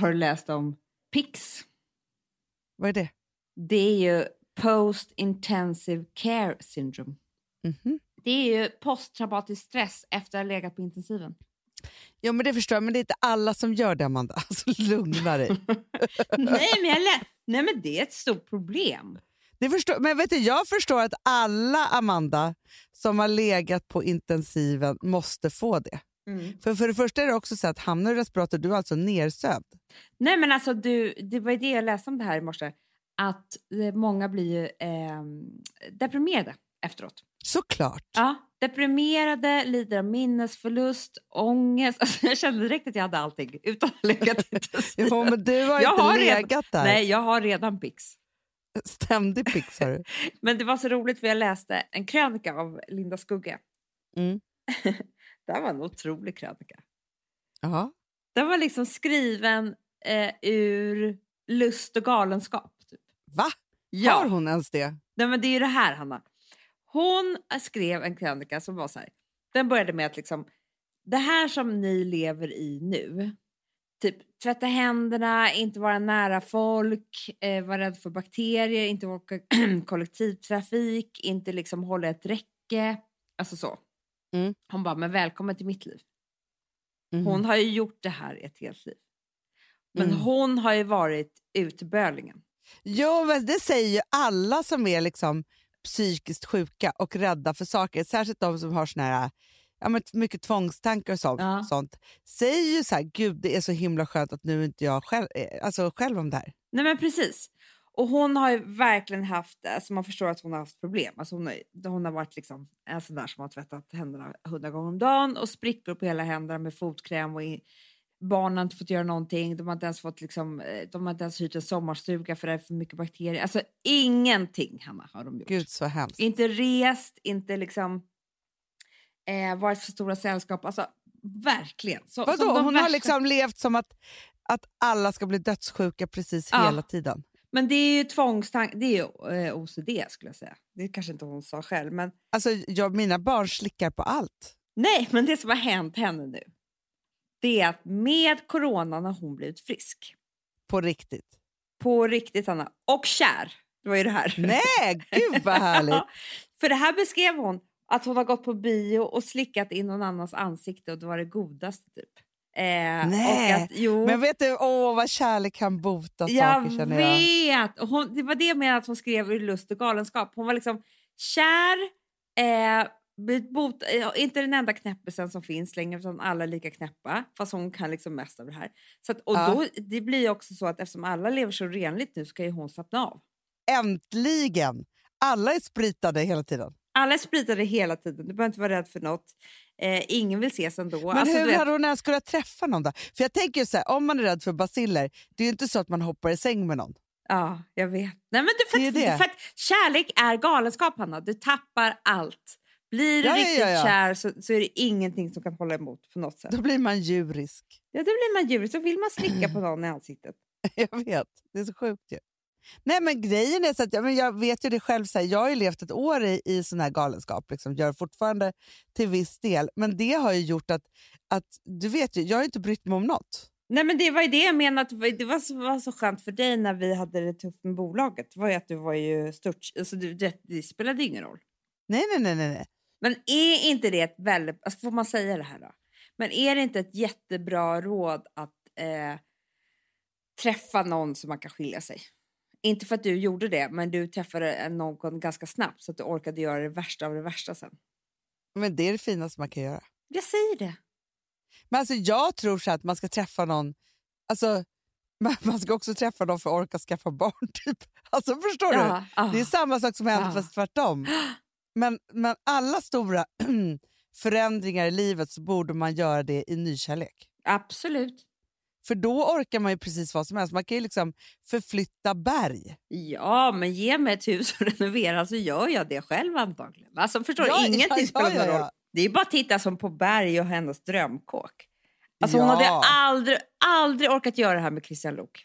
Har du läst om PICS? Vad är det? Det är ju Post Intensive Care Syndrome. Mhm. Det är ju posttraumatisk stress efter att ha legat på intensiven. Ja, men det förstår jag, men det är inte alla som gör det, Amanda. Alltså, lugna dig. Nej, men jag Nej, men det är ett stort problem. Det förstår, men vet du, jag förstår att alla, Amanda, som har legat på intensiven måste få det. För, för det första är det också så att hamnar du i respirator, du är alltså nersövd. Nej, men alltså du, det var ju det jag läste om det här i morse. Att eh, många blir eh, deprimerade efteråt. Såklart. Ja, deprimerade, lider av minnesförlust, ångest. Alltså, jag kände direkt att jag hade allting utan att ha legat. Jo, men du har Jag inte har redan- legat där. Nej, jag har redan pix. Ständig pix har du. Men det var så roligt för jag läste en krönika av Linda Skugge. Mm. Det var en otrolig krönika. Ja. Den var liksom skriven eh, ur lust och galenskap. Typ. Va? Ja. Har hon ens det? Nej, men det är ju det här, Hanna. Hon skrev en krönika som var så här. Den började med att liksom, det här som ni lever i nu, typ tvätta händerna, inte vara nära folk, eh, vara rädd för bakterier, inte åka kollektivtrafik, inte liksom hålla ett räcke, alltså så. Mm. Hon bara, men välkommen till mitt liv. Mhm. Hon har ju gjort det här ett helt liv. Men Mm. hon har ju varit utbölingen. Jo, men det säger ju alla som är liksom psykiskt sjuka och rädda för saker. Särskilt de som har såna här, ja, men mycket tvångstankar och sånt. Ja. sånt. Säger ju så här, gud det är så himla skönt att nu inte jag själv, eh, alltså själv om det här. Nej men precis. Och hon har ju verkligen haft, alltså man förstår att hon har haft problem. Alltså hon, har, hon har varit liksom en sån där som har tvättat händerna hundra gånger om dagen och sprickor på hela händerna med fotkräm och i, barnen har inte fått göra någonting. De har inte ens fått liksom, eh, de har inte ens hyrt en sommarstuga för det är för mycket bakterier. Alltså ingenting Hanna har de gjort. Gud så hemskt. Inte rest, inte liksom eh, varit för stora sällskap. Alltså verkligen. Så, Vadå? Hon har värsta- liksom levt som att, att alla ska bli dödssjuka precis Ja. hela tiden. Men det är ju tvångstank, det är ju eh, OCD skulle jag säga. Det kanske inte hon sa själv, men Alltså, jag, mina barn slickar på allt. nej, men det som har hänt henne nu. Det är att med coronan har hon blivit frisk. På riktigt. På riktigt Anna. Och kär. Det var ju det här. Nej, gud vad härligt. För det här beskrev hon att hon har gått på bio och slickat in någon annans ansikte och det var det godaste typ. Eh, Nej, att, Men vet du, åh vad kärlek kan bota jag saker känner jag. vet! Och hon, det var det med att hon skrev ur lust och galenskap. Hon var liksom kär, eh, bot, eh, inte den enda knäppisen som finns längre utan alla är lika knäppa. Fast hon kan liksom mest av det här. Så att, och Ja. då, det blir också så att eftersom alla lever så renligt nu så kan ju hon slappna av. Äntligen! Alla är spritade hela tiden. Alla är spritade hela tiden, du behöver inte vara rädd för något. Eh, ingen vill ses ändå. Men Alltså, hur du vet- hade hon ens kunnat träffa någon då? För jag tänker så här, om man är rädd för basiller, det är ju inte så att man hoppar i säng med någon. Ja, jag vet. Nej, men det, för, Det är det. för att kärlek är galenskap, Hanna. Du tappar allt. Blir du Ja, riktigt ja, ja. kär så, så är det ingenting som kan hålla emot på något sätt. Då blir man djurisk. Ja, då blir man djur. Så vill man slicka på någon i ansiktet. Jag vet, det är så sjukt ju. Nej men grejen är så att ja, men jag vet ju det själv, så här, jag har ju levt ett år i, i sån här galenskap, liksom, gör fortfarande till viss del. Men det har ju gjort att, att du vet ju, jag har inte brytt mig om något. Nej, men det var ju det jag menade. Att det var- det var så, var så skönt för dig när vi hade det tufft med bolaget. Var ju att du var ju stört. Alltså, du, det, det spelade ingen roll. Nej, nej, nej, nej. nej. Men är inte det ett väldigt... Alltså, får man säga det här då? Men är det inte ett jättebra råd att eh, träffa någon som man kan skilja sig? Inte för att du gjorde det, men du träffade någon ganska snabbt så att du orkade göra det värsta av det värsta sen. Men det är det finaste man kan göra. Jag säger det. Men alltså, jag tror så att man ska träffa någon, alltså, man ska också träffa någon för att orka skaffa barn. Typ. Alltså, förstår du? Ja, ah. Det är samma sak som händer fast tvärtom. Men, men alla stora förändringar i livet så borde man göra det i nykärlek. Absolut. För då orkar man ju precis vad som helst. Man kan ju liksom förflytta berg. Ja, men ge mig ett hus och renovera så gör jag det själv antagligen. Alltså förstår? Ja, Ingenting ja, ja, spelar någon roll. Det är bara att titta som på Berg och hennes drömkåk. Alltså hon hade aldrig, aldrig orkat göra det här med Christian Lok.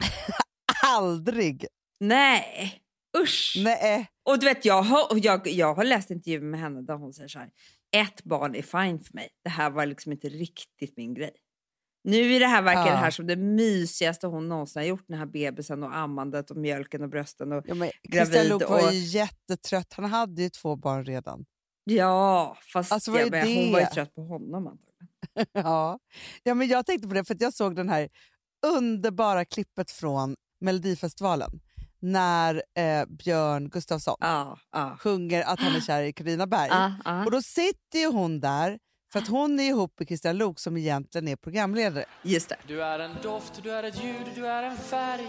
Aldrig! Nej, usch. Nej. Och du vet, jag har, jag, jag har läst intervjuer med henne där hon säger så här. Ett barn är fine för mig. Det här var liksom inte riktigt min grej. Nu är det här verkar Ja. det här som det mysigaste hon någonsin har gjort. Den här bebisen och ammandet och mjölken och brösten. Och, Ja, men Gravid Christian Luuk var och- ju jättetrött. Han hade ju två barn redan. ja, fast Alltså, jag menar, hon var ju trött på honom antagligen. Ja. ja, men jag tänkte på det för att jag såg den här underbara klippet från Melodifestivalen när eh, Björn Gustafsson Ja, ja. sjunger att han är kär i Carina Berg. Ja, ja. Och då sitter ju hon där för att hon är ihop med Christian Luuk som egentligen är programledare. Just det. Du är en doft, du är ett ljud, du är en färg.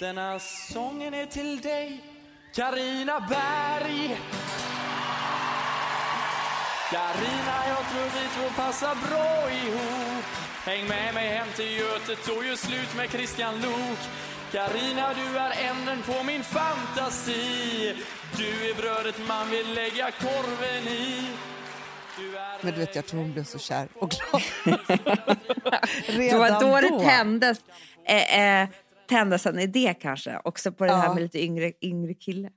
Denna sången är till dig Carina Berg. Carina, jag tror vi två passar bra ihop. Häng med mig hem till Götet och gör slut med Christian Luuk. Carina, du är änden på min fantasi. Du är brödet man vill lägga korven i Men du vet, jag tror hon blev så kär och glad. Det Redan var då det tändes, eh, eh, tändes en idé kanske. Också på det här Ja. med lite yngre, yngre kille.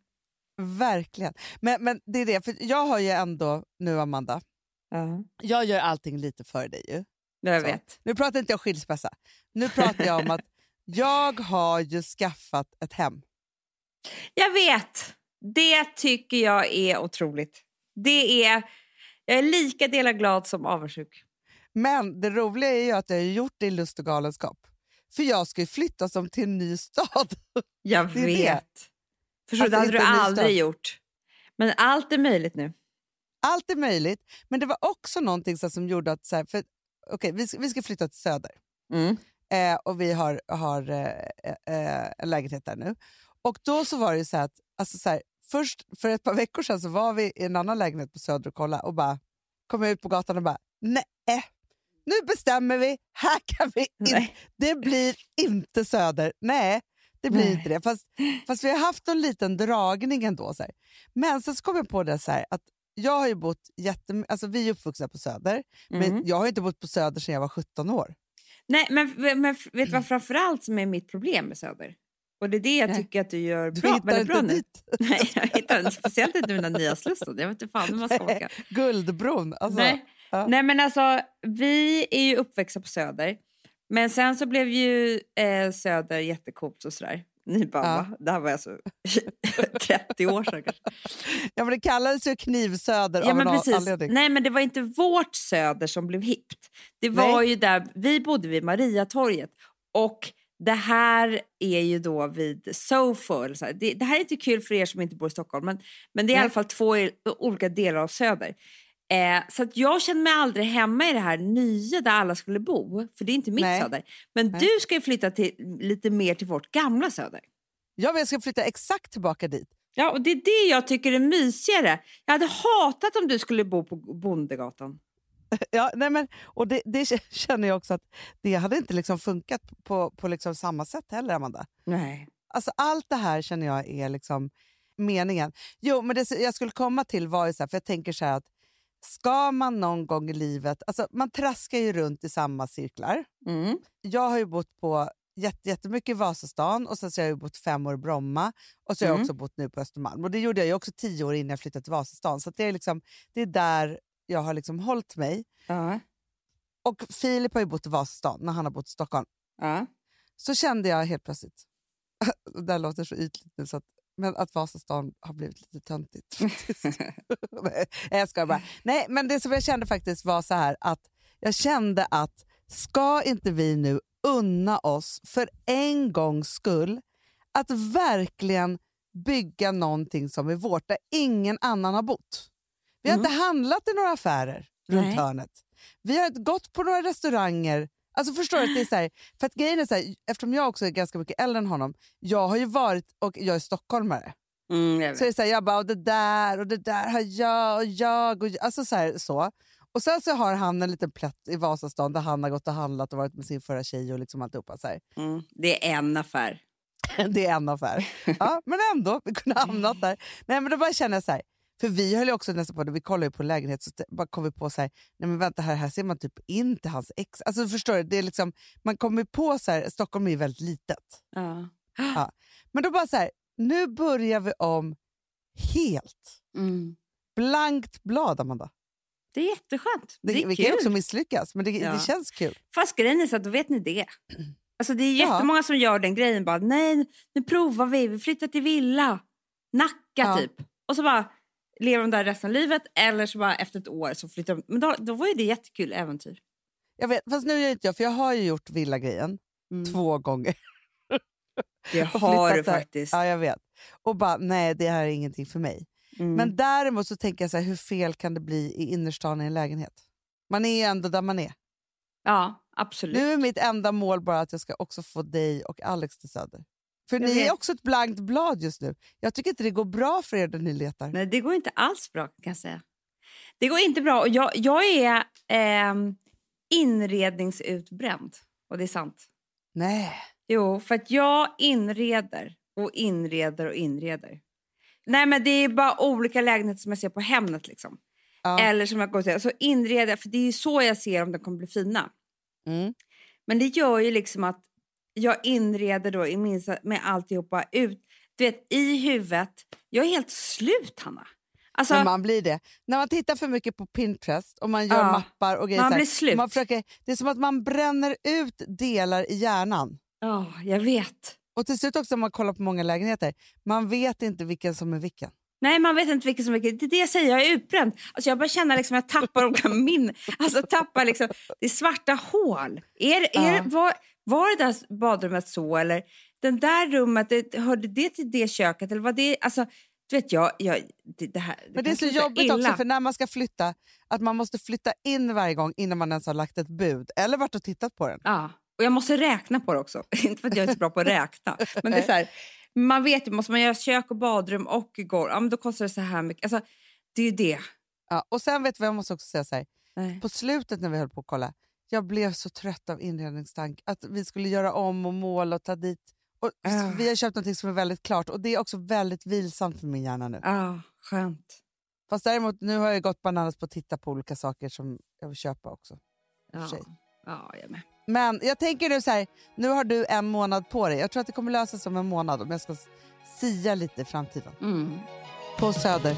Verkligen. Men, men det är det, för jag har ju ändå nu Amanda, Ja, jag gör allting lite för dig ju. jag Så. vet. Nu pratar inte jag skilsmässa. Nu pratar jag om att jag har ju skaffat ett hem. Jag vet! Det tycker jag är otroligt. Det är, jag är lika delar glad som avundsjuk. Men det roliga är ju att jag har gjort det i lust och galenskap. För jag ska ju flytta som till en ny stad. Jag är det. vet. Förstår Alltså, det hade du aldrig gjort. Men allt är möjligt nu. Allt är möjligt, men det var också någonting så som gjorde att... Så här, för, okay, vi, ska, vi ska flytta till Söder Mm. eh, och vi har, har eh, eh, en lägenhet där nu. Och då så var det så att alltså så här, först för ett par veckor sedan så var vi i en annan lägenhet på Söder och kollade och bara kom ut på gatan och bara nej, nu bestämmer vi, här kan vi inte, det blir inte Söder. Nej, det blir Nej. inte det. Fast, fast vi har haft en liten dragning ändå. Så här. Men sen så kom jag på det så här, att jag har ju bott jättem- alltså vi är uppvuxna på Söder, Mm. men jag har inte bott på Söder sedan jag var 17 år. Nej, men, men vet du vad framförallt som är mitt problem med Söder? Och det är det jag Nej. tycker att du gör Du bra, väldigt bra inte nu. dit. Nej, jag hittar inte. Speciellt inte med den nya Slussen. Jag vet inte fan hur man ska åka. Guldbron. Alltså, Nej. ja. Nej, men alltså, vi är ju uppväxta på Söder. Men sen så blev ju eh, Söder jättekult och sådär. Ni bara, Ja. va? Det här var alltså 30 år sedan kanske. Ja, men det kallades ju Knivsöder Ja, av men en precis. anledning. Nej, men det var inte vårt Söder som blev hippt. Det var Nej. ju där, vi bodde vid Mariatorget och det här är ju då vid Sofo. så. Det, det här är inte kul för er som inte bor i Stockholm, men, men det är i Nej. alla fall två i- olika delar av Söder. Eh, så att jag känner mig aldrig hemma i det här nya där alla skulle bo, för det är inte mitt Nej. Söder. Men Nej. du ska ju flytta till, lite mer till vårt gamla Söder. Ja, men jag ska flytta exakt tillbaka dit. Ja, och det är det jag tycker är mysigare. Jag hade hatat om du skulle bo på Bondegatan. Ja, nej men, och det, det känner jag också att det hade inte liksom funkat på, på liksom samma sätt heller, Amanda. Nej. Alltså, allt det här känner jag är liksom meningen. Jo, men det jag skulle komma till var ju så här, för jag tänker så här att ska man någon gång i livet, alltså man traskar ju runt i samma cirklar. Mm. Jag har ju bott på jätte, jättemycket i Vasastan och sen så har jag bott fem år i Bromma och så har jag Mm. också bott nu på Östermalm. Och det gjorde jag också tio år innan jag flyttade till Vasastan. Så det, är liksom, det är där jag har liksom hållit mig. Ja. Och Filip har ju bott i Vasastan när han har bott i Stockholm. Ja. Så kände jag helt plötsligt, det här låter så ytligt nu, så att, men att Vasastan har blivit lite töntigt. Nej, jag skojar bara. Nej, men det som jag kände faktiskt var så här att jag kände att ska inte vi nu unna oss för en gångs skull att verkligen bygga någonting som är vårt, där ingen annan har bott. Vi har Mm. inte handlat i några affärer runt Nej. hörnet. Vi har gått på några restauranger. Alltså förstår du? Att det är så här, för att grejen är så här, eftersom jag också är ganska mycket äldre än honom, jag har ju varit, och jag är stockholmare, Mm, jag så är det så här, jag bara, och det där och det där har jag och jag och. Alltså så, här, så. Och sen så har han en liten plätt i Vasastan där han har gått och handlat och varit med sin förra tjej och liksom alltihopa. Så. Mm. Det är en affär. Det är en affär. Ja, men ändå, vi kunde ha hamnat där. Nej, men då bara känner jag så här, för vi höll ju också nästan på det, vi kollade ju på lägenhet så bara kom vi på så här, nej men vänta här, här ser man typ in till hans ex. Alltså förstår du, det är liksom, man kommer på så här, Stockholm är ju väldigt litet. Ja. Men då bara så här, nu börjar vi om helt. Mm. Blankt blad, Amanda. Det är jätteskönt. Det, Det, är vi kan ju kul. också misslyckas, men det, Ja. det känns kul. Fast grejen är så att då vet ni det. Alltså det är Ja. jättemånga som gör den grejen. Bara, Nej, nu provar vi. Vi flyttar till villa. Nacka Ja. typ. Och så bara lever de där resten av livet. Eller så bara efter ett år så flyttar de. Men då, då var ju det jättekul äventyr. Jag vet, fast nu gör inte jag, för jag har ju gjort villagrejen Mm. två gånger. Det har du faktiskt. Ja, jag vet. Och bara, nej det här är ingenting för mig. Mm. Men däremot så tänker jag så här, hur fel kan det bli i innerstan i en lägenhet? Man är ju ändå där man är. ja, absolut. Nu är mitt enda mål bara att jag ska också få dig och Alex till Söder. För ni är också ett blankt blad just nu. Jag tycker inte det går bra för er där ni letar. Nej, det går inte alls bra kan jag säga. Det går inte bra. Jag, jag är ehm, inredningsutbränd. Och det är sant. Nej. Jo, för att jag inreder och inreder och inreder. Nej, men det är bara olika lägenheter som jag ser på Hemnet. Liksom. Ja. Eller som jag går och säger, så inreder för det är ju så jag ser om de kommer bli fina. Mm. Men det gör ju liksom att jag inreder då i minsta, med alltihopa ut. Du vet, i huvudet. Jag är helt slut, Hanna. Alltså, Men man blir det. När man tittar för mycket på Pinterest och man gör Ja, mappar och grejer. man blir slut. Man försöker, det är som att man bränner ut delar i hjärnan. Ja, jag vet. Och till slut också om man kollar på många lägenheter, man vet inte vilken som är vilken. Nej, man vet inte vilken som är vilken. Det är det jag säger, jag är utbränd. Alltså jag börjar känna liksom att jag tappar olika min. Alltså tappar liksom, det är svarta hål. Är, är, Ja. var, var det där badrummet så eller den där rummet, det, hörde det till det köket eller var det, alltså du vet jag, jag det, det här. Men det är så jobbigt illa. också för när man ska flytta, att man måste flytta in varje gång innan man ens har lagt ett bud eller varit och tittat på den. Ja, och jag måste räkna på det också. inte för att jag är så bra på att räkna. Men det är så här, man vet ju, måste man göra kök och badrum och golv, ja men då kostar det så här mycket. Alltså, det är ju det. Ja, och sen vet vi, jag måste också säga så här, Nej. på slutet när vi höll på att kolla, jag blev så trött av inredningstank. Att vi skulle göra om och måla och ta dit. Och Ah. Vi har köpt något som är väldigt klart och det är också väldigt vilsamt för min hjärna nu. Ja, skönt. Fast däremot nu har jag gått bananas på att titta på olika saker som jag vill köpa också. Ja, ja jag med. Men jag tänker nu så här, nu har du en månad på dig. Jag tror att det kommer lösa sig om en månad om jag ska sia lite i framtiden. Mm. På Söder.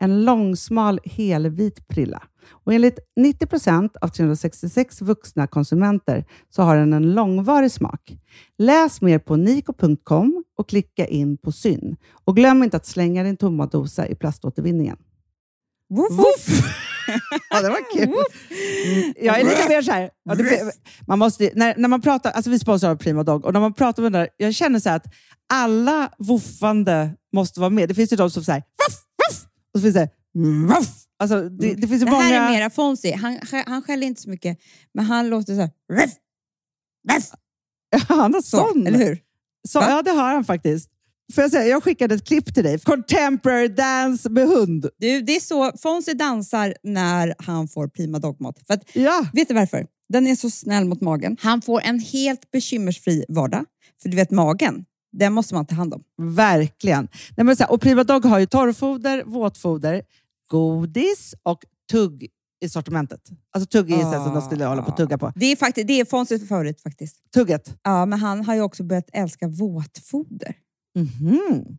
En långsmal helvit prilla. Och enligt 90 procent av 366 vuxna konsumenter så har den en långvarig smak. Läs mer på niko.com och klicka in på Syn. Och glöm inte att slänga din tomma dosa i plaståtervinningen. Woof! ja, det var kul. Mm, Jag är lite mer så här. Ja, det, man måste, när, när man pratar, alltså vi sponsrar Prima Dog och när man pratar med den där, jag känner så att alla woofande måste vara med. Det finns ju de som säger voff, och så finns det. Alltså, det, det finns ju Det många... här är mera Fonzie. Han, han skäller inte så mycket, men han låter så här... Han har så, sån. eller hur? Så, ja, det har han faktiskt. får jag, säga, jag skickade ett klipp till dig. Contemporary dance med hund. Du, det är så Fonzie dansar när han får prima dogmat. För att, Ja. vet du varför? Den är så snäll mot magen. Han får en helt bekymmersfri vardag. För du vet, magen, den måste man ta hand om. Verkligen. Nej, men så här, och Prima Dog har ju torrfoder, våtfoder, godis och tugg i sortimentet. Alltså tugg är ah. som de skulle hålla på att tugga på. Det är, faktiskt, det är Fonzies favorit faktiskt. Tugget? Ja, men han har ju också börjat älska våtfoder. Mhm.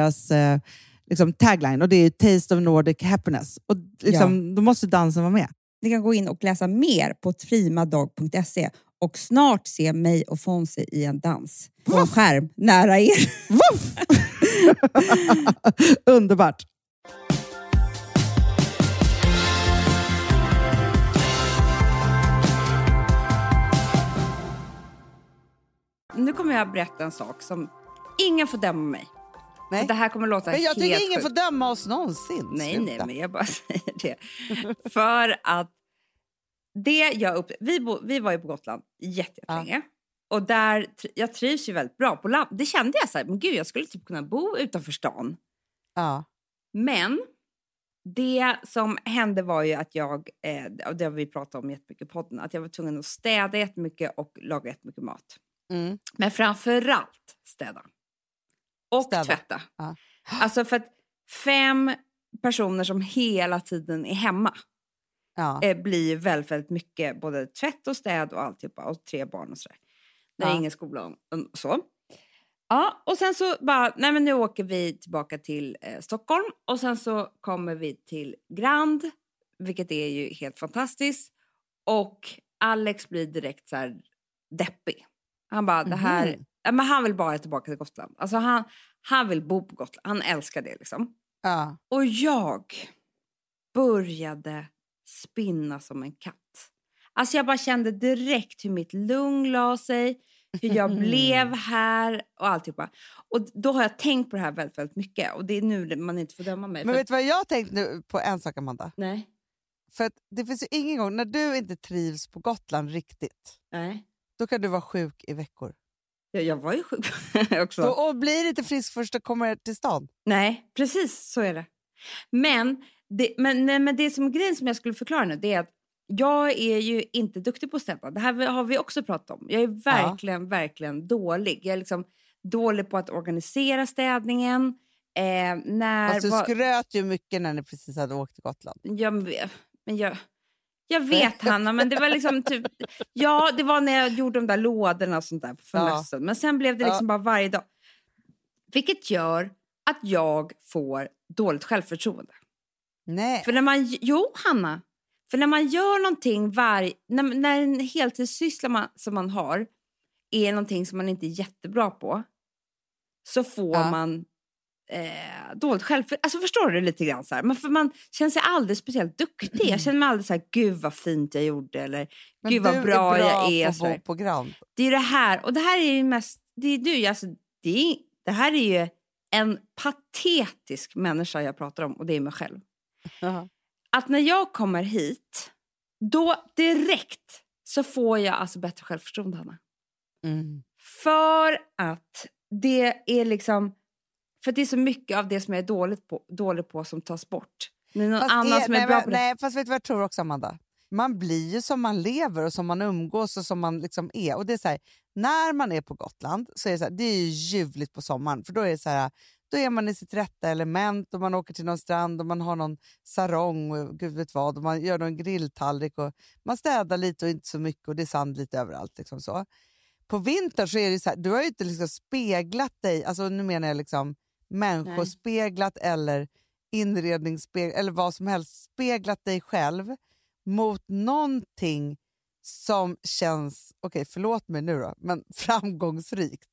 deras eh, liksom tagline och det är Taste of Nordic Happiness. Och liksom, Då måste dansen vara med. Ni kan gå in och läsa mer på primadog.se och snart se mig och Fonzie i en dans på en skärm nära er. Underbart! Nu kommer jag berätta en sak som ingen får döma mig. Nej. Så det här kommer låta Men jag helt tycker ingen sjukt. får döma oss någonsin. Nej, Sluta. nej, men jag bara säger det. För att det jag upp... vi, bo, vi var ju på Gotland jätte- jättelänge. Och där, jag trivs ju väldigt bra på land. Det kände jag så här, men gud jag skulle typ kunna bo utanför stan. Ja. Men det som hände var ju att jag, eh, det har vi pratat om jättemycket i podden, att jag var tvungen att städa jättemycket och laga jättemycket mat. Mm. Men framförallt städa. Och Städa. tvätta. Ja. Alltså för att fem personer som hela tiden är hemma Ja. eh, blir väldigt, väldigt mycket både tvätt och städ och alltihopa och tre barn och sådär. När det är Ja. ingen skola och och så. Ja, och sen så bara, nej men nu åker vi tillbaka till eh, Stockholm och sen så kommer vi till Grand, vilket är ju helt fantastiskt. Och Alex blir direkt så här deppig. Han bara, det här, Mhm. ja, men han vill bara tillbaka till Gotland. Alltså han, han vill bo på Gotland, han älskar det liksom. Ja. Och jag började spinna som en katt. Alltså jag bara kände direkt hur mitt lugn la sig, hur jag blev här och alltihopa. Och då har jag tänkt på det här väldigt, väldigt mycket och det är nu man inte får döma mig. Men vet du vad jag har tänkt nu på en sak, Amanda? Nej, För att det finns ju ingen gång när du inte trivs på Gotland riktigt, nej. då kan du vara sjuk i veckor. Jag, jag var ju sjuk också. Då, och blir inte frisk först du kommer till stan. Nej, precis så är det. Men det, men, nej, men det som grejen som jag skulle förklara nu det är att jag är ju inte duktig på att städa. Det här har vi också pratat om. Jag är verkligen, verkligen dålig. Jag är liksom dålig på att organisera städningen. Eh, när Fast du var- skröt ju mycket när ni precis hade åkt till Gotland. vet- men jag, jag vet Hanna, men det var liksom typ... Ja, det var när jag gjorde de där lådorna och sånt där för Ja. mössen. Men sen blev det liksom bara varje dag. Vilket gör att jag får dåligt självförtroende. Nej. För när man... Jo, Hanna. För när man gör någonting varje... När, när en heltidssyssla man, som man har är någonting som man inte är jättebra på så får Ja. man eh, dåligt självförtroende. Alltså förstår du lite grann så här? Man, för man känner sig aldrig speciellt duktig. Jag känner mig aldrig så här, gud vad fint jag gjorde eller Men gud vad bra, är jag är. på på Grand. Det är det här, och det här är ju mest, det är du, alltså, det, är, det här är ju en patetisk människa jag pratar om och det är mig själv. Jaha. Att när jag kommer hit, då direkt så får jag alltså bättre självförtroende, Hanna. Mm. För att det är liksom, för det är så mycket av det som jag är dåligt på, dålig på som tas bort. Är någon Fast annan är- som är nej, bra men- på det. Nej, fast vet du vad jag tror också, Amanda? Man blir ju som man lever och som man umgås och som man liksom är. Och det är så här, när man är på Gotland så är det, så här, det är ju ljuvligt på sommaren. För då är det så här, då är man i sitt rätta element och man åker till någon strand och man har någon sarong och gud vet vad. Och man gör någon grilltallrik och man städar lite och inte så mycket och det är sand lite överallt. Liksom så. På vintern så är det så här, du har ju inte liksom speglat dig, alltså nu menar jag liksom människospeglat eller inredningsspeglat eller vad som helst, speglat dig själv mot någonting som känns, okej förlåt mig nu då, men framgångsrikt.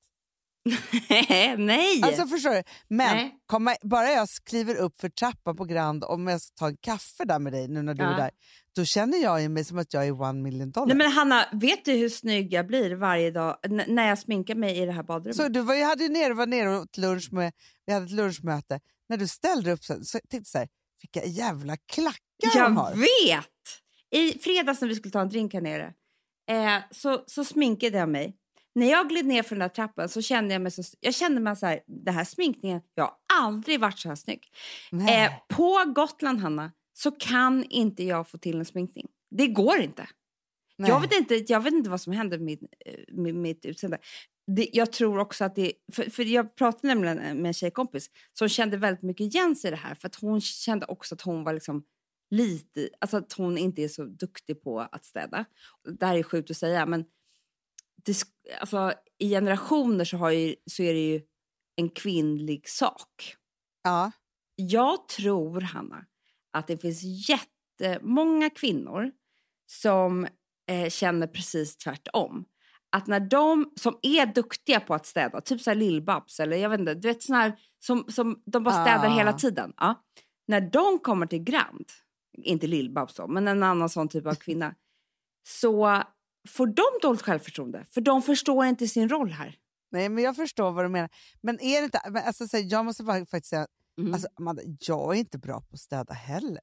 Nej! Alltså förstår du? Men Nej. komma, bara jag skriver upp för trappan på Grand om jag ska ta en kaffe där med dig nu när du Ja. är där, då känner jag mig som att jag är one million dollar. Nej, men Hanna, vet du hur snygg jag blir varje dag n- när jag sminkar mig i det här badrummet? Så du var, jag hade ju nere, var nere och åt lunch med, vi hade ett lunchmöte. När du ställde upp så, så tänkte jag så här, vilka jävla klackar de jag har. vet! I fredags när vi skulle ta en drink här nere eh, så, så sminkade jag mig. När jag gled ner för den där trappan så kände jag mig så... Jag kände mig så här, det här sminkningen, jag har aldrig varit så här snygg. Eh, på Gotland, Hanna, så kan inte jag få till en sminkning. Det går inte. Nej. Jag vet inte, jag vet inte vad som händer med, mitt- eh, med mitt utseende. Det, jag tror också att det... För, för jag pratade nämligen med en tjejkompis som kände väldigt mycket igen sig i det här. För att hon kände också att hon var liksom lite... Alltså att hon inte är så duktig på att städa. Det här är sjukt att säga, men det, alltså, i generationer så, har ju, så är det ju en kvinnlig sak. Ja. Jag tror, Hanna, att det finns jättemånga kvinnor som eh, känner precis tvärtom. Att när de som är duktiga på att städa, typ så här Lill-Babs eller jag vet inte, du vet såna här som, som de bara städar Ah. hela tiden. Ja. När de kommer till Grand, inte Lill-Babs men en annan sån typ av kvinna, så får de dåligt självförtroende. För de förstår inte sin roll här. Nej, men jag förstår vad du menar. Men är det inte, men alltså, så här, jag måste bara faktiskt säga, Mm. alltså, Amanda, jag är inte bra på att städa heller.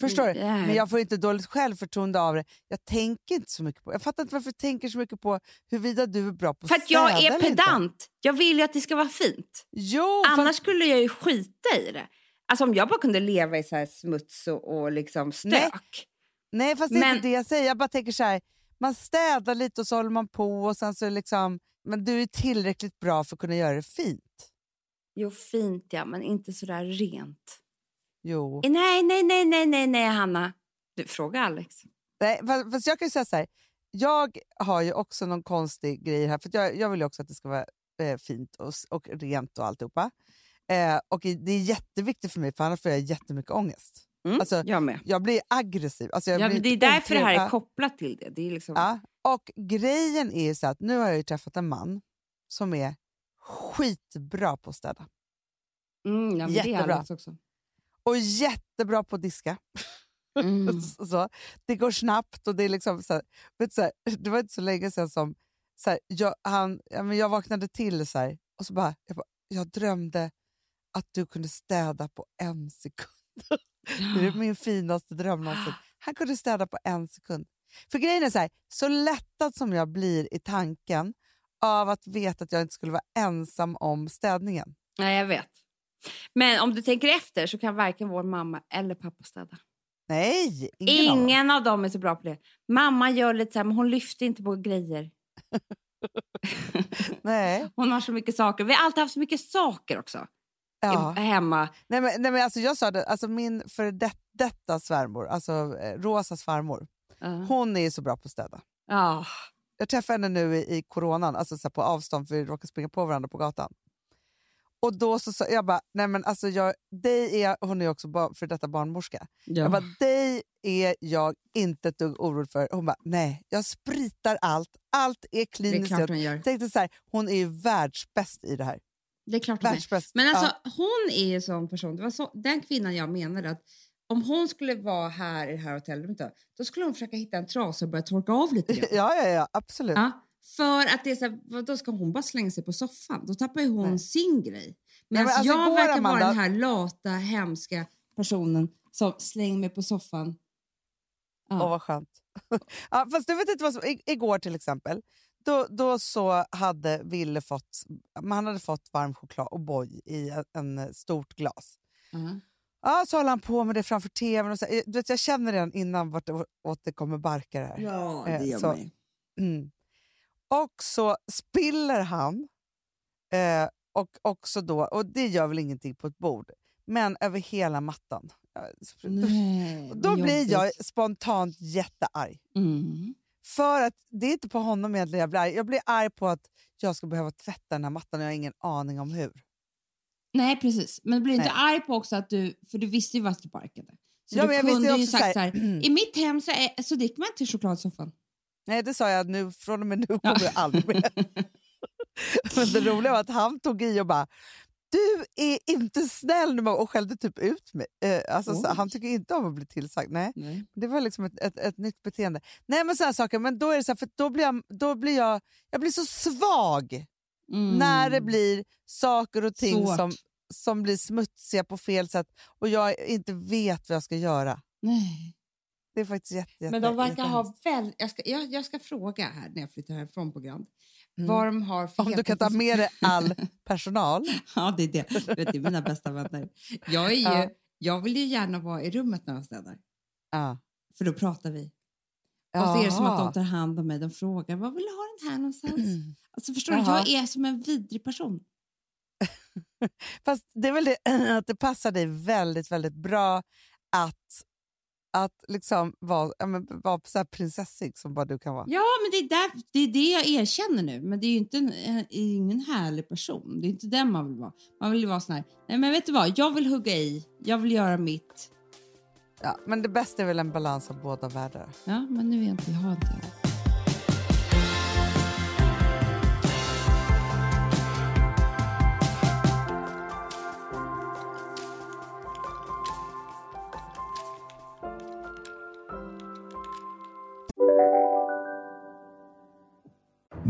Förstår du? Nej. Men jag får inte dåligt självförtroende av det. Jag tänker inte så mycket på Jag fattar inte varför du tänker så mycket på huruvida du är bra på att För att städa jag är inte. pedant. Jag vill ju att det ska vara fint. Jo, Annars fast, skulle jag ju skita i det. Alltså om jag bara kunde leva i så här smuts och, och liksom stök. Nej. Nej, fast det är Men- inte det jag säger. Jag bara tänker så här, man städar lite och så håller man på och sen så liksom, men du är tillräckligt bra för att kunna göra det fint. Jo, fint ja, men inte så där rent. Jo. Eh, Nej, nej, nej, nej, nej, nej, Hanna. Du, fråga Alex. Nej, fast, fast jag kan ju säga så här. Jag har ju också någon konstig grej här. För jag, jag vill ju också att det ska vara eh, fint och, och rent och alltihopa. Eh, och det är jätteviktigt för mig för annars får jag jättemycket ångest. Mm, Alltså, jag med. Jag blir aggressiv. Alltså jag Ja, blir det är därför det här är kopplat till det. det är liksom... Ja. Och grejen är så att nu har jag träffat en man som är skitbra på att städa. Mm, ja, Jättebra. Och jättebra på att diska. Mm. så, det går snabbt och det är liksom så här, vet så här, det var inte så länge sedan som så här, jag, han, ja, men jag vaknade till så och så bara jag, bara, jag drömde att du kunde städa på en sekund. Det är min finaste dröm någonsin. Han kunde städa på en sekund. För grejen är så här, så lättad som jag blir i tanken av att veta att jag inte skulle vara ensam om städningen. Nej, jag vet. Men om du tänker efter så kan varken vår mamma eller pappa städa. Nej, ingen, av dem. Ingen av dem är så bra på det. Mamma gör lite så här, men hon lyfter inte på grejer. Nej. Hon har så mycket saker. Vi har alltid haft så mycket saker också Ja. hemma. Nej, men, nej, men alltså jag sa det, alltså min för det, detta svärmor, alltså eh, Rosas farmor, Ja. hon är ju så bra på att städa. Ja. Jag träffade henne nu i, i coronan, alltså så på avstånd för vi råkade springa på varandra på gatan. Och då så sa jag bara, nej men alltså jag, dig är, hon är också ba, för detta barnmorska. Jag bara, dig är jag inte ett dugg orolig för. Hon bara, nej, jag spritar allt. Allt är det är kliniskt klart hon gör. Jag tänkte så här, hon är ju världsbäst i det här. Det är klart hon är. Men alltså, Ja. hon är ju sån person. Det var så, den kvinnan jag menade att om hon skulle vara här i det här hotellrummet då, då skulle hon försöka hitta en trasa och börja torka av lite grann. ja, ja, ja, absolut. Ja, för att det är så här, då ska hon bara slänga sig på soffan. Då tappar ju hon Nej. sin grej. men Medan alltså jag verkar Amanda- vara den här lata, hemska personen som slänger mig på soffan. Ja. Åh, vad skönt. ja, fast du vet inte vad som, igår till exempel, då, då så hade Ville fått, man hade fått varm choklad och boy i en, en stort glas. Ja. Ja, så håller han på med det framför tvn. Och så, du vet, jag känner redan innan vart det, kommer barka det här. Ja, Eh, det gör så- mig. Mm. Och så spiller han, eh, och också då, och det gör väl ingenting på ett bord, men över hela mattan. Nej, Då blir jag spontant jättearg. Mm. För att det är inte på honom egentligen jag blir arg. Jag blir arg på att jag ska behöva tvätta den här mattan och jag har ingen aning om hur. Nej, precis. Men blir du inte arg på också att du, för du visste ju vart det barkade. Så Ja, du men jag visste kunde ju sagt så här- i mitt hem så, är, så dricker man inte chokladsoffan. Nej, det sa jag nu. Från och med nu kommer jag aldrig mer. Men det roliga var att han tog i och bara du är inte snäll nu och skällde typ ut mig. Eh, alltså, så, han tycker inte om att bli tillsagd. Nej. Det var liksom ett, ett, ett nytt beteende. Nej men sådana saker, men då är det så här, för då blir jag, då blir jag, jag blir så svag när det blir saker och ting Mm. Svårt. som, som blir smutsiga på fel sätt och jag inte vet vad jag ska göra. Nej. Det är faktiskt jätte, jätte, Men de verkar ha väl... Jag ska, jag, jag ska fråga här när jag flyttar härifrån på Grand. Mm. Vad de har för Om du kan ta med dig all personal. Ja, det är det. Vet, det är mina bästa vänner. Jag, är ju, Ja. jag vill ju gärna vara i rummet när de städar. Ja. För då pratar vi. Och så är det som att de tar hand om mig. De frågar var vill du ha den här någonstans? Alltså, förstår du? Jag är som en vidrig person. Fast det är väl det att det passar dig väldigt, väldigt bra att, att liksom vara, ja, men, vara så prinsessig som bara du kan vara. Ja, men det är, där, det är det jag erkänner nu. Men det är ju inte en, en, ingen härlig person. Det är inte den man vill vara. Man vill ju vara sån här, nej men vet du vad, jag vill hugga i, jag vill göra mitt. Ja, men det bästa är väl en balans av båda världar. Ja, men nu är jag inte, jag har inte det.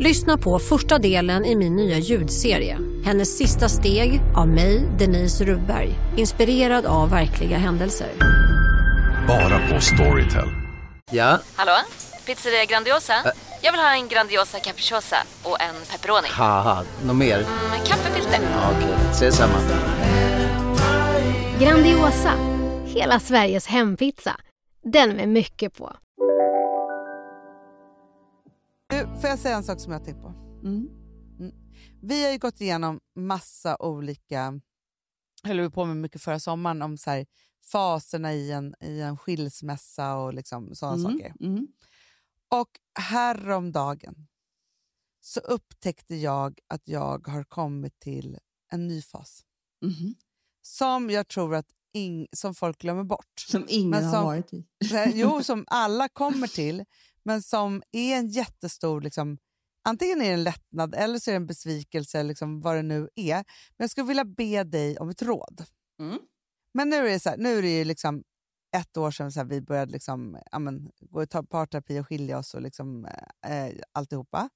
Lyssna på första delen i min nya ljudserie. Hennes sista steg av mig, Denise Rubberg. Inspirerad av verkliga händelser. Bara på Storytel. Ja, Hallå? Pizzeria Grandiosa? Jag vill ha en Grandiosa capriciosa och en pepperoni. haha, något mer? Med kaffefilter. Ja, Okej, ses samma. Grandiosa, hela Sveriges hempizza. Den med mycket på. Du, får jag säga en sak som jag har tänkt på? Mm. Mm. Vi har ju gått igenom massa olika, höll vi på med mycket förra sommaren, om så här, faserna i en, i en skilsmässa och liksom sådana Mm, saker. mm. Och häromdagen så upptäckte jag att jag har kommit till en ny fas. Mhm. Som jag tror att ing, som folk glömmer bort. Som ingen Men har som- varit i. Jo, som alla kommer till, men som är en jättestor... Liksom, antingen är det en lättnad eller så är det en besvikelse, liksom, vad det nu är. Men jag skulle vilja be dig om ett råd. Mm. Men nu är det, så här, nu är det ju liksom ett år sedan så här, vi började liksom, ja, men, gå i parterapi och skilja oss och liksom, eh, alltihopa.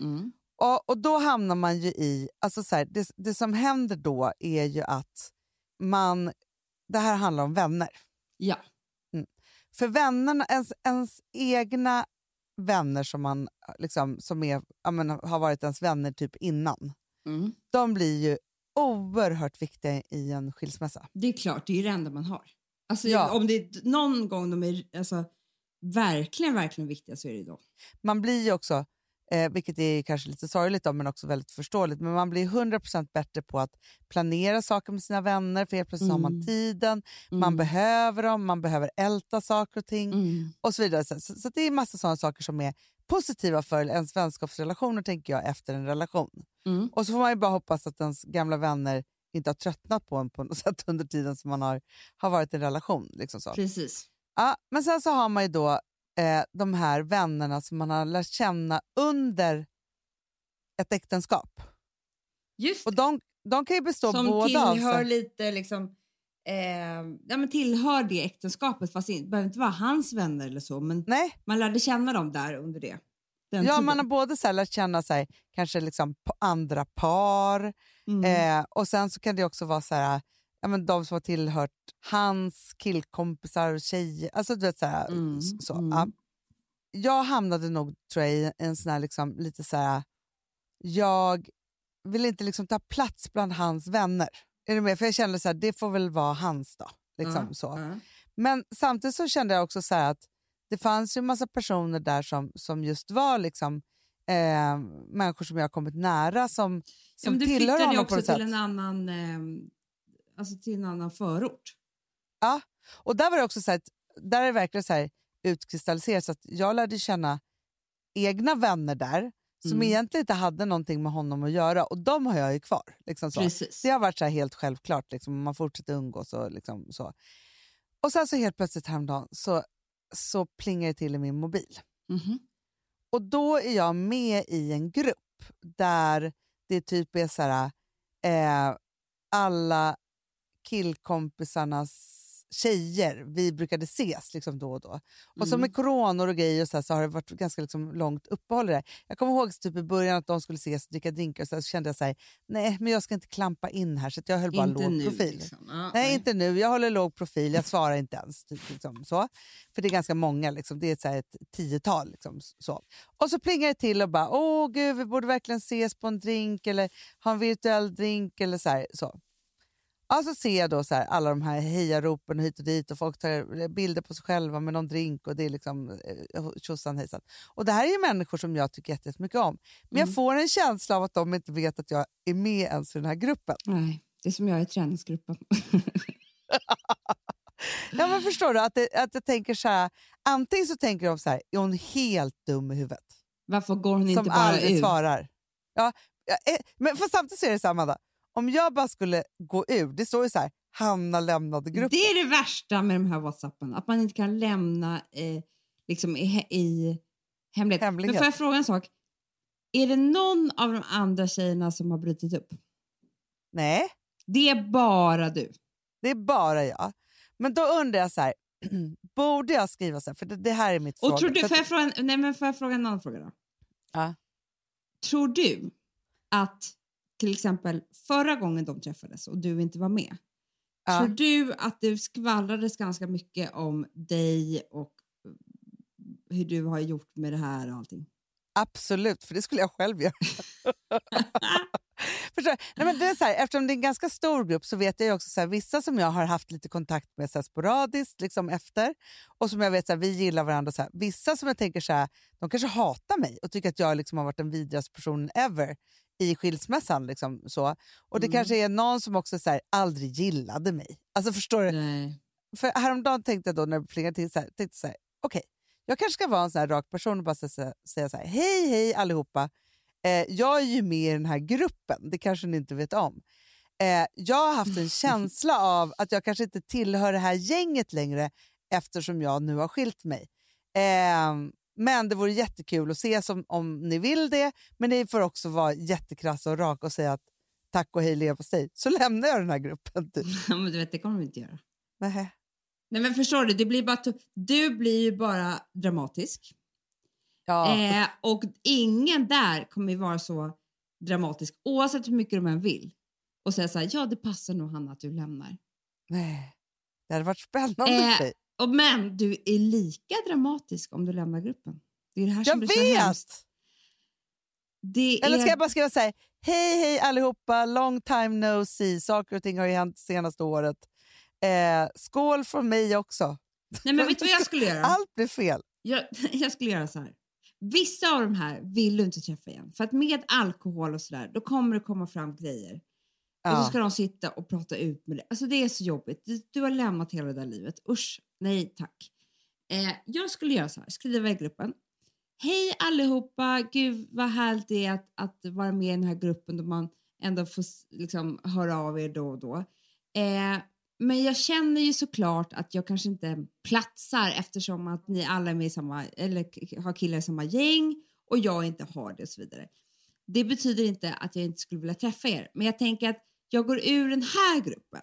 Mm. Och, och då hamnar man ju i... Alltså så här, det, det som händer då är ju att man... Det här handlar om vänner. Ja. För vännerna, ens, ens egna vänner som, man, liksom, som är, ja, men, har varit ens vänner typ innan, Mm. de blir ju oerhört viktiga i en skilsmässa. Det är klart, det är det enda man har. Alltså, Ja. Om det är någon gång de är alltså, verkligen, verkligen viktiga så är det då. Man blir ju också, eh, vilket är kanske lite sorgligt då, men också väldigt förståeligt, men man blir 100% bättre på att planera saker med sina vänner, för helt plötsligt har man Mm. tiden, man Mm. behöver dem, man behöver älta saker och ting. Mm. och så vidare. Så, så, så det är massa sådana saker som är positiva för ens vänskapsrelationer, tänker jag, efter en relation. Mm. Och så får man ju bara hoppas att ens gamla vänner inte har tröttnat på en på något sätt under tiden som man har, har varit i en relation. Liksom så. Precis. Ja, men sen så har man ju då eh, de här vännerna som man har lärt känna under ett äktenskap. Just Och de, de kan ju bestå Som båda av tillhör sig. lite liksom... Eh, ja, men tillhör det äktenskapet, fast det behöver inte vara hans vänner eller så, men Nej. man lärde känna dem där under det. Den Ja, tiden. man har både så här lärt känna sig, kanske liksom på andra par Mm. eh, och sen så kan det också vara så här, ja, men de som har tillhört hans killkompisar och tjejer. Alltså, du vet, så här, Mm, så, mm. ja. Jag hamnade nog tror jag, i en sån här liksom, lite så här, jag vill inte liksom ta plats bland hans vänner. Är du med? För jag kände så här, det får väl vara hans då. Liksom, Ja, så. ja. Men samtidigt så kände jag också så här att det fanns ju en massa personer där som, som just var liksom eh, människor som jag har kommit nära som, Ja, som du tillhör honom på också något till sätt. en annan, eh, alltså till en annan förort. Ja, och där var det också så här, att- där är det verkligen så här utkristalliserat så att jag lärde känna egna vänner där som Mm. egentligen inte hade någonting med honom att göra och de har jag ju kvar. Liksom så. Precis. Det har varit så helt självklart, liksom, man fortsätter umgås och liksom så. Och sen så helt plötsligt häromdagen så, så plingar det till i min mobil. Mhm. Och då är jag med i en grupp där det typ är så här, eh, alla killkompisarnas tjejer, vi brukade ses liksom då och då. Och så Mm. med coronor och grejer och så, här, så har det varit ganska liksom långt uppehåll i det. Jag kommer ihåg typ i början att de skulle ses och dricka drinkar och så, här, så kände jag så här, nej men jag ska inte klampa in här så jag höll bara Inte låg nu, profil. liksom. Ja, nej, nej. inte nu, jag håller låg profil, jag svarar inte ens. Typ, liksom, så. För det är ganska många, liksom. det är så ett tiotal. Liksom, så. Och så plingar det till och bara, åh gud vi borde verkligen ses på en drink eller ha en virtuell drink eller så. Här, så. Ja, så ser jag då så här, alla de här hejaropen hit och dit och folk tar bilder på sig själva med någon drink och det är liksom eh, tjosan hejsan. Och det här är människor som jag tycker jätte- jättemycket om. Men Mm. jag får en känsla av att de inte vet att jag är med ens i den här gruppen. Nej, det är som jag i träningsgruppen. Ja, men förstår du? Att, det, att jag tänker så här, antingen så tänker de så här, är hon helt dum i huvudet? Varför går hon Som inte bara aldrig ur? svarar. Ja, eh, men för samtidigt så är det här, Amanda, om jag bara skulle gå ur, det står ju så här, Hanna lämnade gruppen. Det är det värsta med de här Whatsappen, att man inte kan lämna eh, liksom i, i hemlighet. Hemlighet. Men får jag fråga en sak? Är det någon av de andra tjejerna som har brutit upp? Nej. Det är bara du. Det är bara jag. Men då undrar jag så här, borde jag skriva så här? För det, det här är mitt Och fråga. tror du, får, jag fråga, nej, men får jag fråga en annan fråga då? Ja. Tror du att till exempel förra gången de träffades och du inte var med, Ja. tror du att det skvallrades ganska mycket om dig och hur du har gjort med det här och allting? Absolut, för det skulle jag själv göra. Förstår? Nej, men det är så här, eftersom det är en ganska stor grupp så vet jag också så här, vissa som jag har haft lite kontakt med så här, sporadiskt liksom efter och som jag vet så här, vi gillar varandra. Så här. Vissa som jag tänker så här, de kanske hatar mig och tycker att jag liksom har varit den vidrigaste personen ever i skilsmässan. Liksom, så. Och det Mm. kanske är någon som också så här, aldrig gillade mig. Alltså förstår du? Nej. För häromdagen tänkte jag då när det plingade till så här, tänkte så här, okej, jag kanske ska vara en sån här rak person och bara säga, säga så här, hej hej allihopa, eh, jag är ju med i den här gruppen, det kanske ni inte vet om. Eh, jag har haft en känsla av att jag kanske inte tillhör det här gänget längre eftersom jag nu har skilt mig. Eh, men det vore jättekul att ses om, om ni vill det, men ni får också vara jättekrassa och raka och säga att tack och hej leverpastej, så lämnar jag den här gruppen. Typ. Ja, men du vet, det kommer de inte göra. Nähä. Nej men förstår du, det blir bara du blir ju bara dramatisk. Ja. Eh, och ingen där kommer ju vara så dramatisk oavsett hur mycket de än vill. Och säga så här, ja det passar nog Hanna att du lämnar. Nej, det hade varit spännande Eh, för dig. Och, men du är lika dramatisk om du lämnar gruppen. Det är det här som Jag blir så vet! hemskt. Det Eller är... ska jag bara skriva så här, hej hej allihopa, long time no see, saker och ting har ju hänt senaste året. Eh, skål från mig också. Nej men vet du vad jag skulle göra? Allt blir fel. Jag, jag skulle göra så här. Vissa av de här vill du inte träffa igen. För att med alkohol och sådär, då kommer det komma fram grejer. Och Ja. så ska de sitta och prata ut med det. Alltså det är så jobbigt. Du, har lämnat hela det där livet. Usch, nej tack. Eh, jag skulle göra så här, skriva i gruppen. Hej allihopa, gud vad härligt det är att, att vara med i den här gruppen då man ändå får liksom, höra av er då och då. Eh, men jag känner ju såklart att jag kanske inte platsar eftersom att ni alla är med i samma, eller har killar i samma gäng och jag inte har det och så vidare. Det betyder inte att jag inte skulle vilja träffa er, men jag tänker att jag går ur den här gruppen.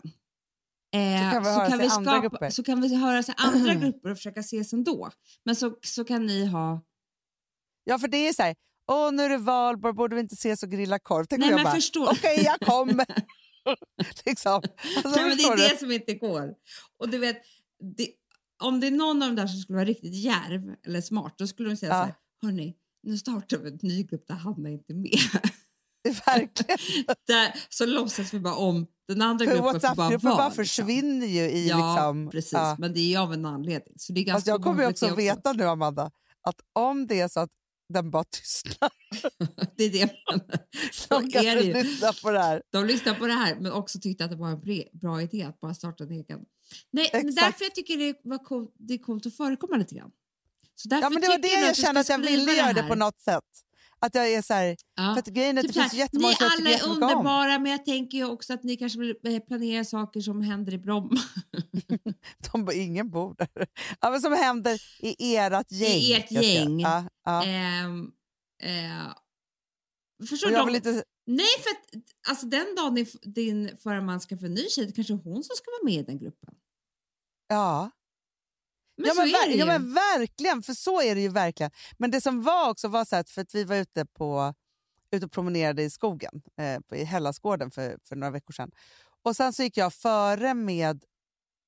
Eh, Så kan vi höras i andra grupper. så kan vi höras i andra grupper och försöka ses ändå. Men så, så kan ni ha... Ja, för det är så här, åh nu är det valborg, borde vi inte ses och grilla korv? Tänk Nej, jag men bara, förstår- okej jag kommer. liksom. alltså, Nej, det är du? det som inte går. Och du vet, det, om det är någon av dem där som skulle vara riktigt järv eller smart, då skulle de säga Ja. så här, hörni, nu startar vi en ny grupp där Hanna inte är med. Verkligen. där, så låtsas vi bara om den andra För gruppen bara WhatsApp-gruppen bara liksom. försvinner ju i Ja, liksom... precis. ja. Men det är ju av en anledning. Så det är ganska jag kommer ju också det veta nu, Amanda, att om det är så att den bara tystnar. Det är det. Så De är det ju. lyssnar på det här. De lyssnade på det här men också tyckte att det var en bra idé att bara starta en egen. Nej, Exakt. därför jag tycker det, var coolt, det är coolt att förekomma lite grann. Så därför Ja, men det var det jag du kände att jag ville göra det på något sätt. Att jag är så här, Ja. för att grejen är att Typ det finns jättemånga ni som jag alla tycker är jättemycket om. underbara men jag tänker ju också att ni kanske vill eh, planera saker som händer i Bromma. De ingen bor där. Ja, men som händer i ert gäng. I ert gäng. Ja, ja. Ehm, eh, förstår du? inte, Nej, för att alltså, den dagen din, din förra man ska få en ny tjej, det kanske är hon som ska vara med i den gruppen. ja. Men ja, så men, är det ju. ja men verkligen, för så är det ju verkligen. Men det som var också var så att för att vi var ute, på, ute och promenerade i skogen, eh, i Hellasgården för, för några veckor sedan. Och sen så gick jag före med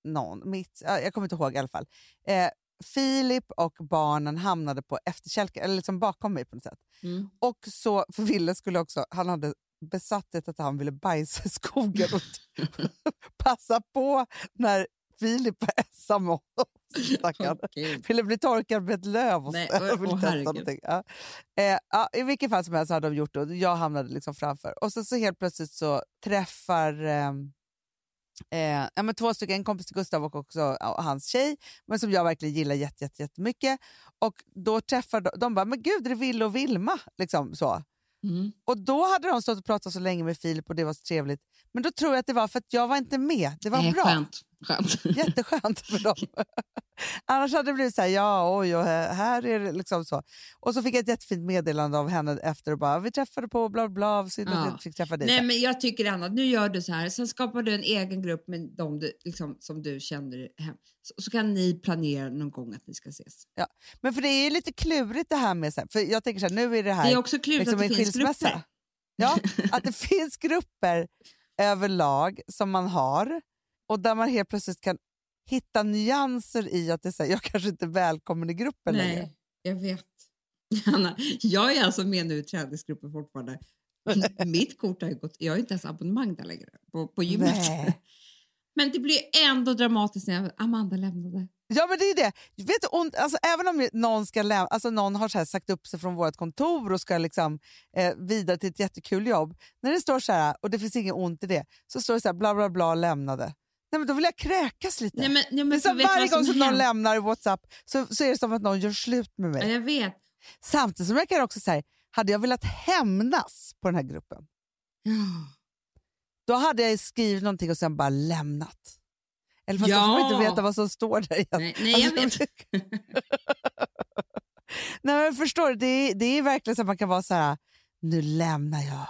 någon, mitt, ja, jag kommer inte ihåg i alla fall. Eh, Filip och barnen hamnade på efterkälken, eller liksom bakom mig på något sätt. Mm. Och så, för Ville skulle också, han hade besatthet att han ville bajsa i skogen och passa på när Filip smsade med honom. Stackarn. Okej. Ville bli torkad med ett löv och Nej, herregud. någonting. Ja. Eh, ja, I vilket fall som helst hade de gjort det och jag hamnade liksom framför. Och så, så helt plötsligt så träffar eh, Eh, ja, men två stycken, en kompis till Gustav och också ja, hans tjej, men som jag verkligen gillar jätte, jätte, jättemycket. Och då träffar de, de bara, men gud, är det Ville och Vilma? Liksom så. Mm. Och då hade de stått och pratat så länge med Filip och det var så trevligt. Men då tror jag att det var för att jag var inte med. Det var Nej, bra. Skönt. Skönt. Jätteskönt för dem. Annars hade det blivit så här, ja oj, och här är det liksom så. Och så fick jag ett jättefint meddelande av henne efter och bara, vi träffade på bla bla, synd att Ja. jag fick träffa dig. Nej, men jag tycker annat. Nu gör du så här. Sen skapar du en egen grupp med du, liksom, som du känner hem. Så, så kan ni planera någon gång att ni ska ses. Ja. Men för det är ju lite klurigt det här med, så här, för jag tänker så här, nu är det här Det är också klurigt liksom att det en finns skilsmässa. grupper. Ja, att det finns grupper överlag som man har och där man helt plötsligt kan hitta nyanser i att det är så här, jag kanske inte är välkommen i gruppen längre. Nej, jag vet. Anna, jag är alltså med nu i träningsgruppen fortfarande. Mitt kort har ju gått, jag har inte ens abonnemang där längre på, på gymmet. Nej. Men det blir ändå dramatiskt när Amanda lämnade. Ja men det är det. Vet du, alltså, även om någon, ska läm- alltså, någon har så sagt upp sig från vårt kontor och ska liksom, eh, vidare till ett jättekul jobb. När det står så här, och det finns inget ont i det, så står det så här bla bla bla lämnade. Nej, men då vill jag kräkas lite. Nej, men, nej, men det är som varje som gång som någon lämnar Whatsapp så, så är det som att någon gör slut med mig. Ja, jag vet. Samtidigt som jag kan också säga, hade jag velat hämnas på den här gruppen, då hade jag skrivit någonting och sen bara lämnat. Eller fast då får man inte Ja. veta vad som står där igen. Nej, nej jag Alltså, vet. Nej, men förstår du, det är, det är verkligen så att man kan vara så här, nu lämnar jag.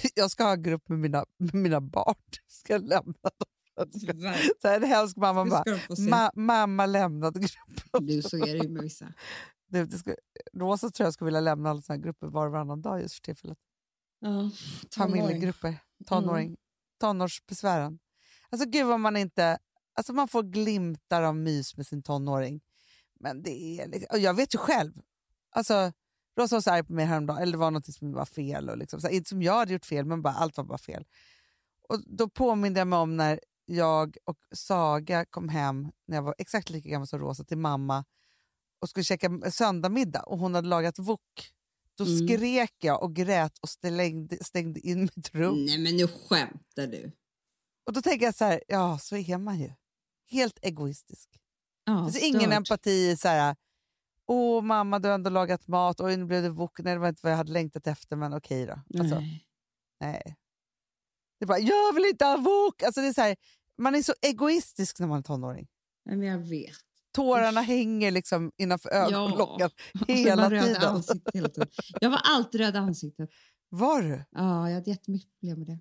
Jag ska ha en grupp med mina, med mina barn. Ska jag lämna dem? Så här, en hemsk mamma bara. Ma, mamma lämnade gruppen. Du, så är det ju med vissa. Det, det ska, Rosa tror jag skulle vilja lämna alla såna här grupper var och varannan dag just för tillfället. Ja, Familjegrupper, tonåring, Mm. tonårsbesvären. Alltså gud vad man inte... Alltså man får glimtar av mys med sin tonåring. Men det är liksom, jag vet ju själv. Alltså, Rosa var så arg på mig häromdagen, eller det var något som var fel. Och liksom, så här, inte som jag hade gjort fel, men bara allt var bara fel. Och Då påminde jag mig om när jag och Saga kom hem, när jag var exakt lika gammal som Rosa, till mamma och skulle käka söndagmiddag och hon hade lagat wok. Då Mm. skrek jag och grät och stängde, stängde in mitt rum. Nej men nu skämtar du. Och då tänker jag så här, ja så är man ju. Helt egoistisk. Ja, det finns ingen empati i så här, åh mamma du har ändå lagat mat, och nu blev det wok, nej det var inte vad jag hade längtat efter men okej då. Alltså, Nej. nej. Det är bara, jag vill inte ha wok! Alltså, det är så här, man är så egoistisk när man är tonåring. Nej, men jag vet. Tårarna hänger liksom innanför ögonlocken Och så hela tiden. hela tiden. Jag var alltid röd i ansiktet. Var du? Ja, jag hade jättemycket problem med det.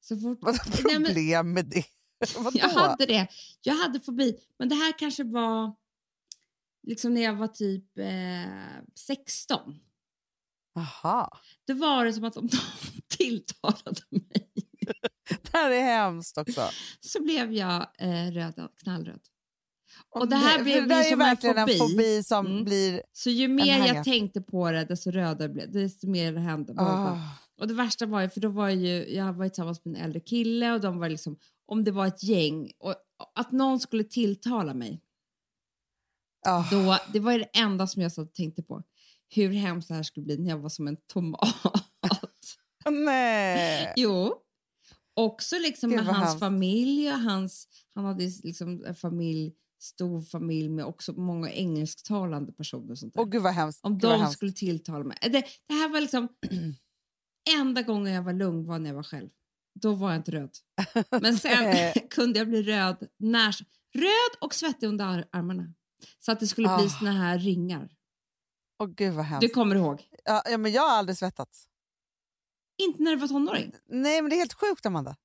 Så fort... Vad Nej, men- problem med det? Vadå? Jag hade det. Jag hade fobi. Men det här kanske var liksom när jag var typ eh, 16. Aha. Då var det som att de tilltalade mig Det här är hemskt också. så blev jag eh, röd, knallröd. Och det här för det ju är verkligen en en fobi. fobi som Mm. blir... Så ju mer jag tänkte på det, desto rödare blev det. Desto mer det hände. Bara. Och det värsta var ju, för då var jag ju, jag var ju tillsammans med en äldre kille och de var liksom, om det var ett gäng, och att någon skulle tilltala mig, Ah. då, det var ju det enda som jag och tänkte på. hur hemskt det här skulle bli när jag var som en tomat. Nej. Jo. Också liksom med hans hemskt. familj och hans... Han hade liksom en familj, stor familj med också många engelsktalande personer och sånt där. Åh gud vad hemskt. Om Gud, de hemskt. skulle tilltala mig. Det, det här var liksom... enda gången jag var lugn var när jag var själv. Då var jag inte röd. Men sen kunde jag bli röd när... Röd och svettig under ar- armarna. Så att det skulle bli Ah. såna här ringar. Åh gud vad hemskt. Du kommer ihåg? Ja, ja, men jag har aldrig svettats. Inte när du var tonåring? Nej, men det är helt sjukt Amanda.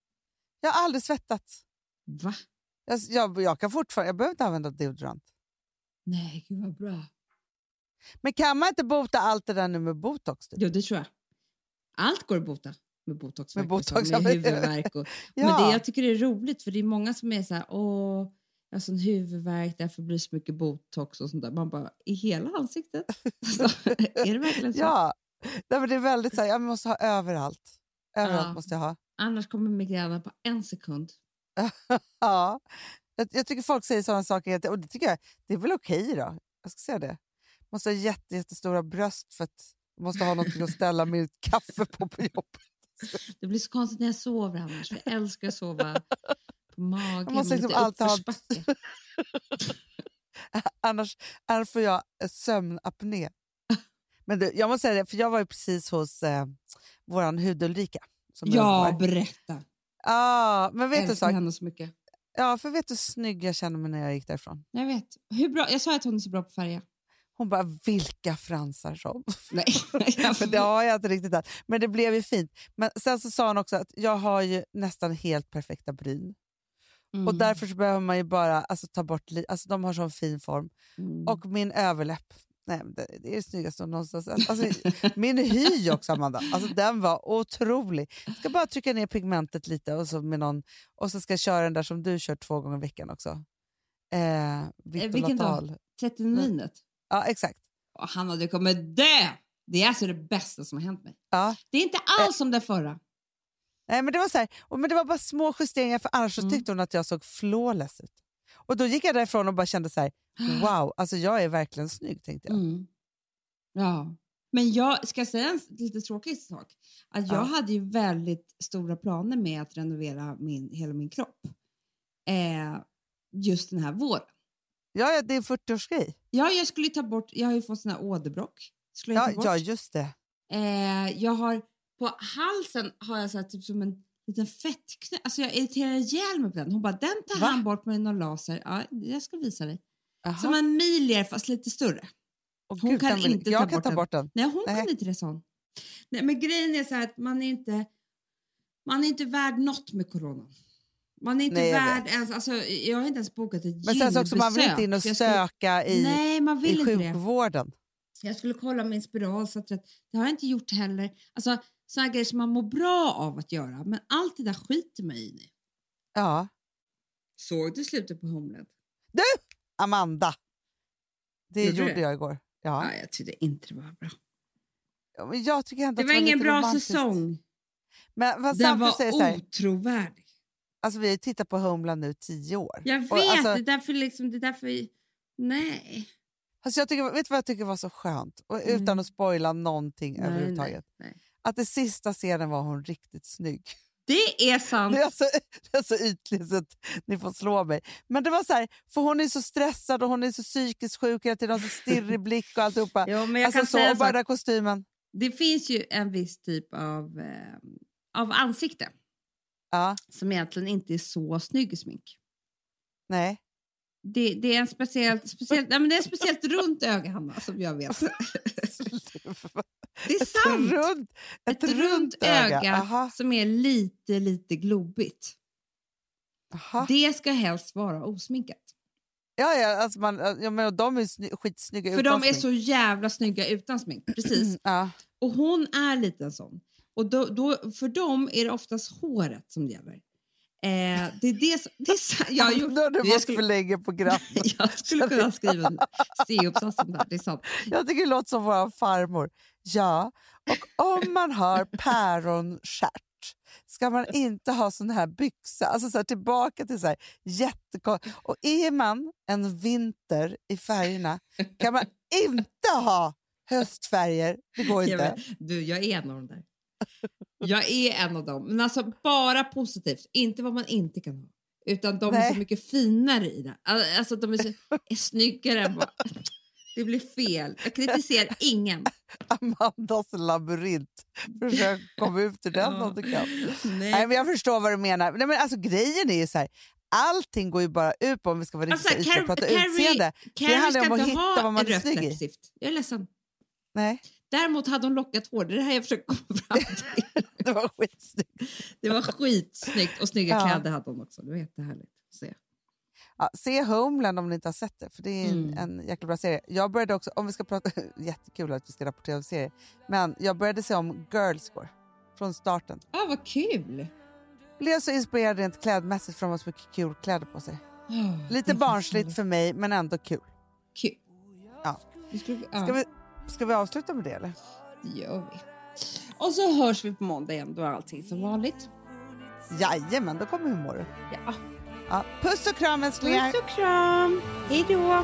Jag har aldrig svettats. Va? Jag, jag, jag kan fortfarande, jag behöver inte använda deodorant. Nej, gud vad bra. Men kan man inte bota allt det där nu med botox? Typ? Jo, det tror jag. Allt går att bota med botox. Med botox, med huvudvärk. Och, Ja. Men det jag tycker det är roligt för det är många som är så här, åh, jag har sån huvudvärk, därför blir det så mycket botox och sånt där. Man bara, i hela ansiktet? Alltså, är det verkligen så? Ja, Nej, men det är väldigt så här, jag måste ha överallt. Överallt Ja. måste jag ha. Annars kommer migränen på en sekund. ja. jag, jag tycker folk säger sådana saker och det tycker jag det är väl okej då. Jag ska säga det. Måste ha jätte, jättestora bröst för att jag måste ha något att ställa mitt kaffe på på jobbet. Det blir så konstigt när jag sover annars. Jag älskar att sova på magen Jag måste liksom alltid ha- annars, annars får jag sömnapné. Men du, jag måste säga det, för jag var ju precis hos eh, våran hud Ulrika. Som Ja, jag berätta. Ja, men vet du älskar henne så mycket. Ja, för vet du hur snygg jag känner mig när jag gick därifrån? Jag vet. Hur bra? Jag sa att hon är så bra på färger. Hon bara, vilka fransar som. Nej. men det har jag inte riktigt än. Men det blev ju fint. Men sen så sa hon också att jag har ju nästan helt perfekta bryn. Och Mm. därför så behöver man ju bara alltså, ta bort alltså de har sån fin form. Mm. Och min överläpp, nej, det, är det snyggaste hon någonsin sett. Alltså, min hy också Amanda, alltså, den var otrolig. Jag ska bara trycka ner pigmentet lite och så, med någon, och så ska jag köra den där som du kör två gånger i veckan också. Eh, Eh, vilken dag? 39 Ja, exakt. Och Han hade kommit dö! Det är alltså det bästa som har hänt mig. Ja. Det är inte alls som det förra. Nej, men det var så här, och, men det var bara små justeringar för annars Mm. tyckte hon att jag såg flawless ut. Och då gick jag därifrån och bara kände så här, wow, alltså jag är verkligen snygg tänkte jag. Mm. Ja. Men jag ska säga en lite tråkig sak. Att jag Ja. hade ju väldigt stora planer med att renovera min, hela min kropp. Eh, just den här våren. Ja, ja, det är en 40-årsgrej. Ja, jag skulle ta bort, jag har ju fått sån här åderbråck. Skulle jag Ja, ta bort. ja, just det. Eh, jag har på halsen har jag så här, typ som en liten fettknöl. Alltså jag irriterar ihjäl mig på den. Hon bara, den tar han bort med någon laser. Ja, jag ska visa dig. Som en milier fast lite större. Åh, hon gud, kan vill- inte jag ta, kan bort, ta bort den. Nej, hon Nej. kan inte det sån. Nej, men grejen är så här att man är inte, man är inte värd något med corona. Man är inte Nej, jag värd vet. ens, alltså, jag har inte ens bokat ett Men sen så också, man vill inte in och jag skulle- söka i, Nej, man vill i inte det. sjukvården. Jag skulle kolla min spiral, så att det det har jag inte gjort heller. Alltså sådana grejer som man mår bra av att göra, men allt det där skiter man i. Ja. Såg du slutet på Homeland? Du, Amanda! Det Gjorde gjorde jag igår. Ja. Nej, jag tyckte inte det var bra. Ja, men jag tycker ändå Det att var ingen bra romantiskt. säsong. Men vad Den var säger här, otrovärdig. alltså, vi har tittat på Homeland nu tio år. Jag vet, Och alltså, det är därför liksom, det är därför... Nej. alltså, jag tycker, vet du vad jag tycker var så skönt? Och utan Nej. att spoila någonting Nej, överhuvudtaget. nej, nej. Att det sista scenen var hon riktigt snygg. Det är sant. Det är, så, det är så ytligt så att ni får slå mig. Men det var så här, för hon är så stressad och hon är så psykiskt sjuk hela tiden, har så stirrig blick och alltihopa. Jo, men jag alltså, kan så, säga bara så. där kostymen. Det finns ju en viss typ av, eh, av ansikte Ja, som egentligen inte är så snygg i smink. nej. Det, det är en speciellt, speciellt, nej, men det är speciellt runt öga, Hanna, som jag vet. Det är Ett sant! runt, Ett, ett runt öga, Aha, som är lite, lite globbigt. aha. Det ska helst vara osminkat. Ja, ja, alltså man, ja, men de är sny, skitsnygga För utan de är smink. så jävla snygga utan smink. Precis. Ja. Och hon är lite en sån. Och då, då, för dem är det oftast håret som gäller. Eh, det är det som... Det är så, jag, har gjort, Då du jag, skulle, förlägga program. jag skulle kunna skriva en C-uppsats om det här, det är sant. Jag tycker det låter som vår farmor. Ja, och om man har päronstjärt ska man inte ha sån här byxa. Alltså så här, tillbaka till så här jättekon... Och är man en vinter i färgerna kan man inte ha höstfärger. Det går Ja, inte. men, du, jag är en av dem där. Jag är en av dem. Men alltså bara positivt, inte vad man inte kan ha. Utan de är Nej. så mycket finare i det. Al- Alltså de är, så, är snyggare än vad... Det blir fel. Jag kritiserar ingen. Amandas labyrint. Försök komma ut ur den om du kan. Nej. men jag förstår vad du menar. Nej, men alltså, grejen är ju så här, allting går ju bara ut på om vi ska vara Alltså, riktigt ytliga och prata utseende. Carrie det handlar om att hitta vad man är snygg i. Jag är ledsen. Nej. Däremot hade hon lockat hår. Det är det här jag försöker komma fram till. det var skitsnyggt. Det var skitsnyggt och snygga Ja. kläder hade hon också. Det var jättehärligt att se. Ja, se Homeland om ni inte har sett det, för det är en, Mm. en jäkla bra serie. Jag började också, om vi ska prata, jättekul att vi ska rapportera om serier, men jag började se om Girls Score från starten. Ah, vad kul! Blev så inspirerad rent klädmässigt för de har så mycket kul kläder på sig. Ah, Lite barnsligt för mig, men ändå kul. Kul. Ja. Ja. Ska, vi, ska vi avsluta med det eller? Det gör vi. Och så hörs vi på måndag igen. Då är allting som vanligt. Jajamän, då kommer humor. Ja. Ja, puss och kram älsklingar! Puss och kram! Hej då!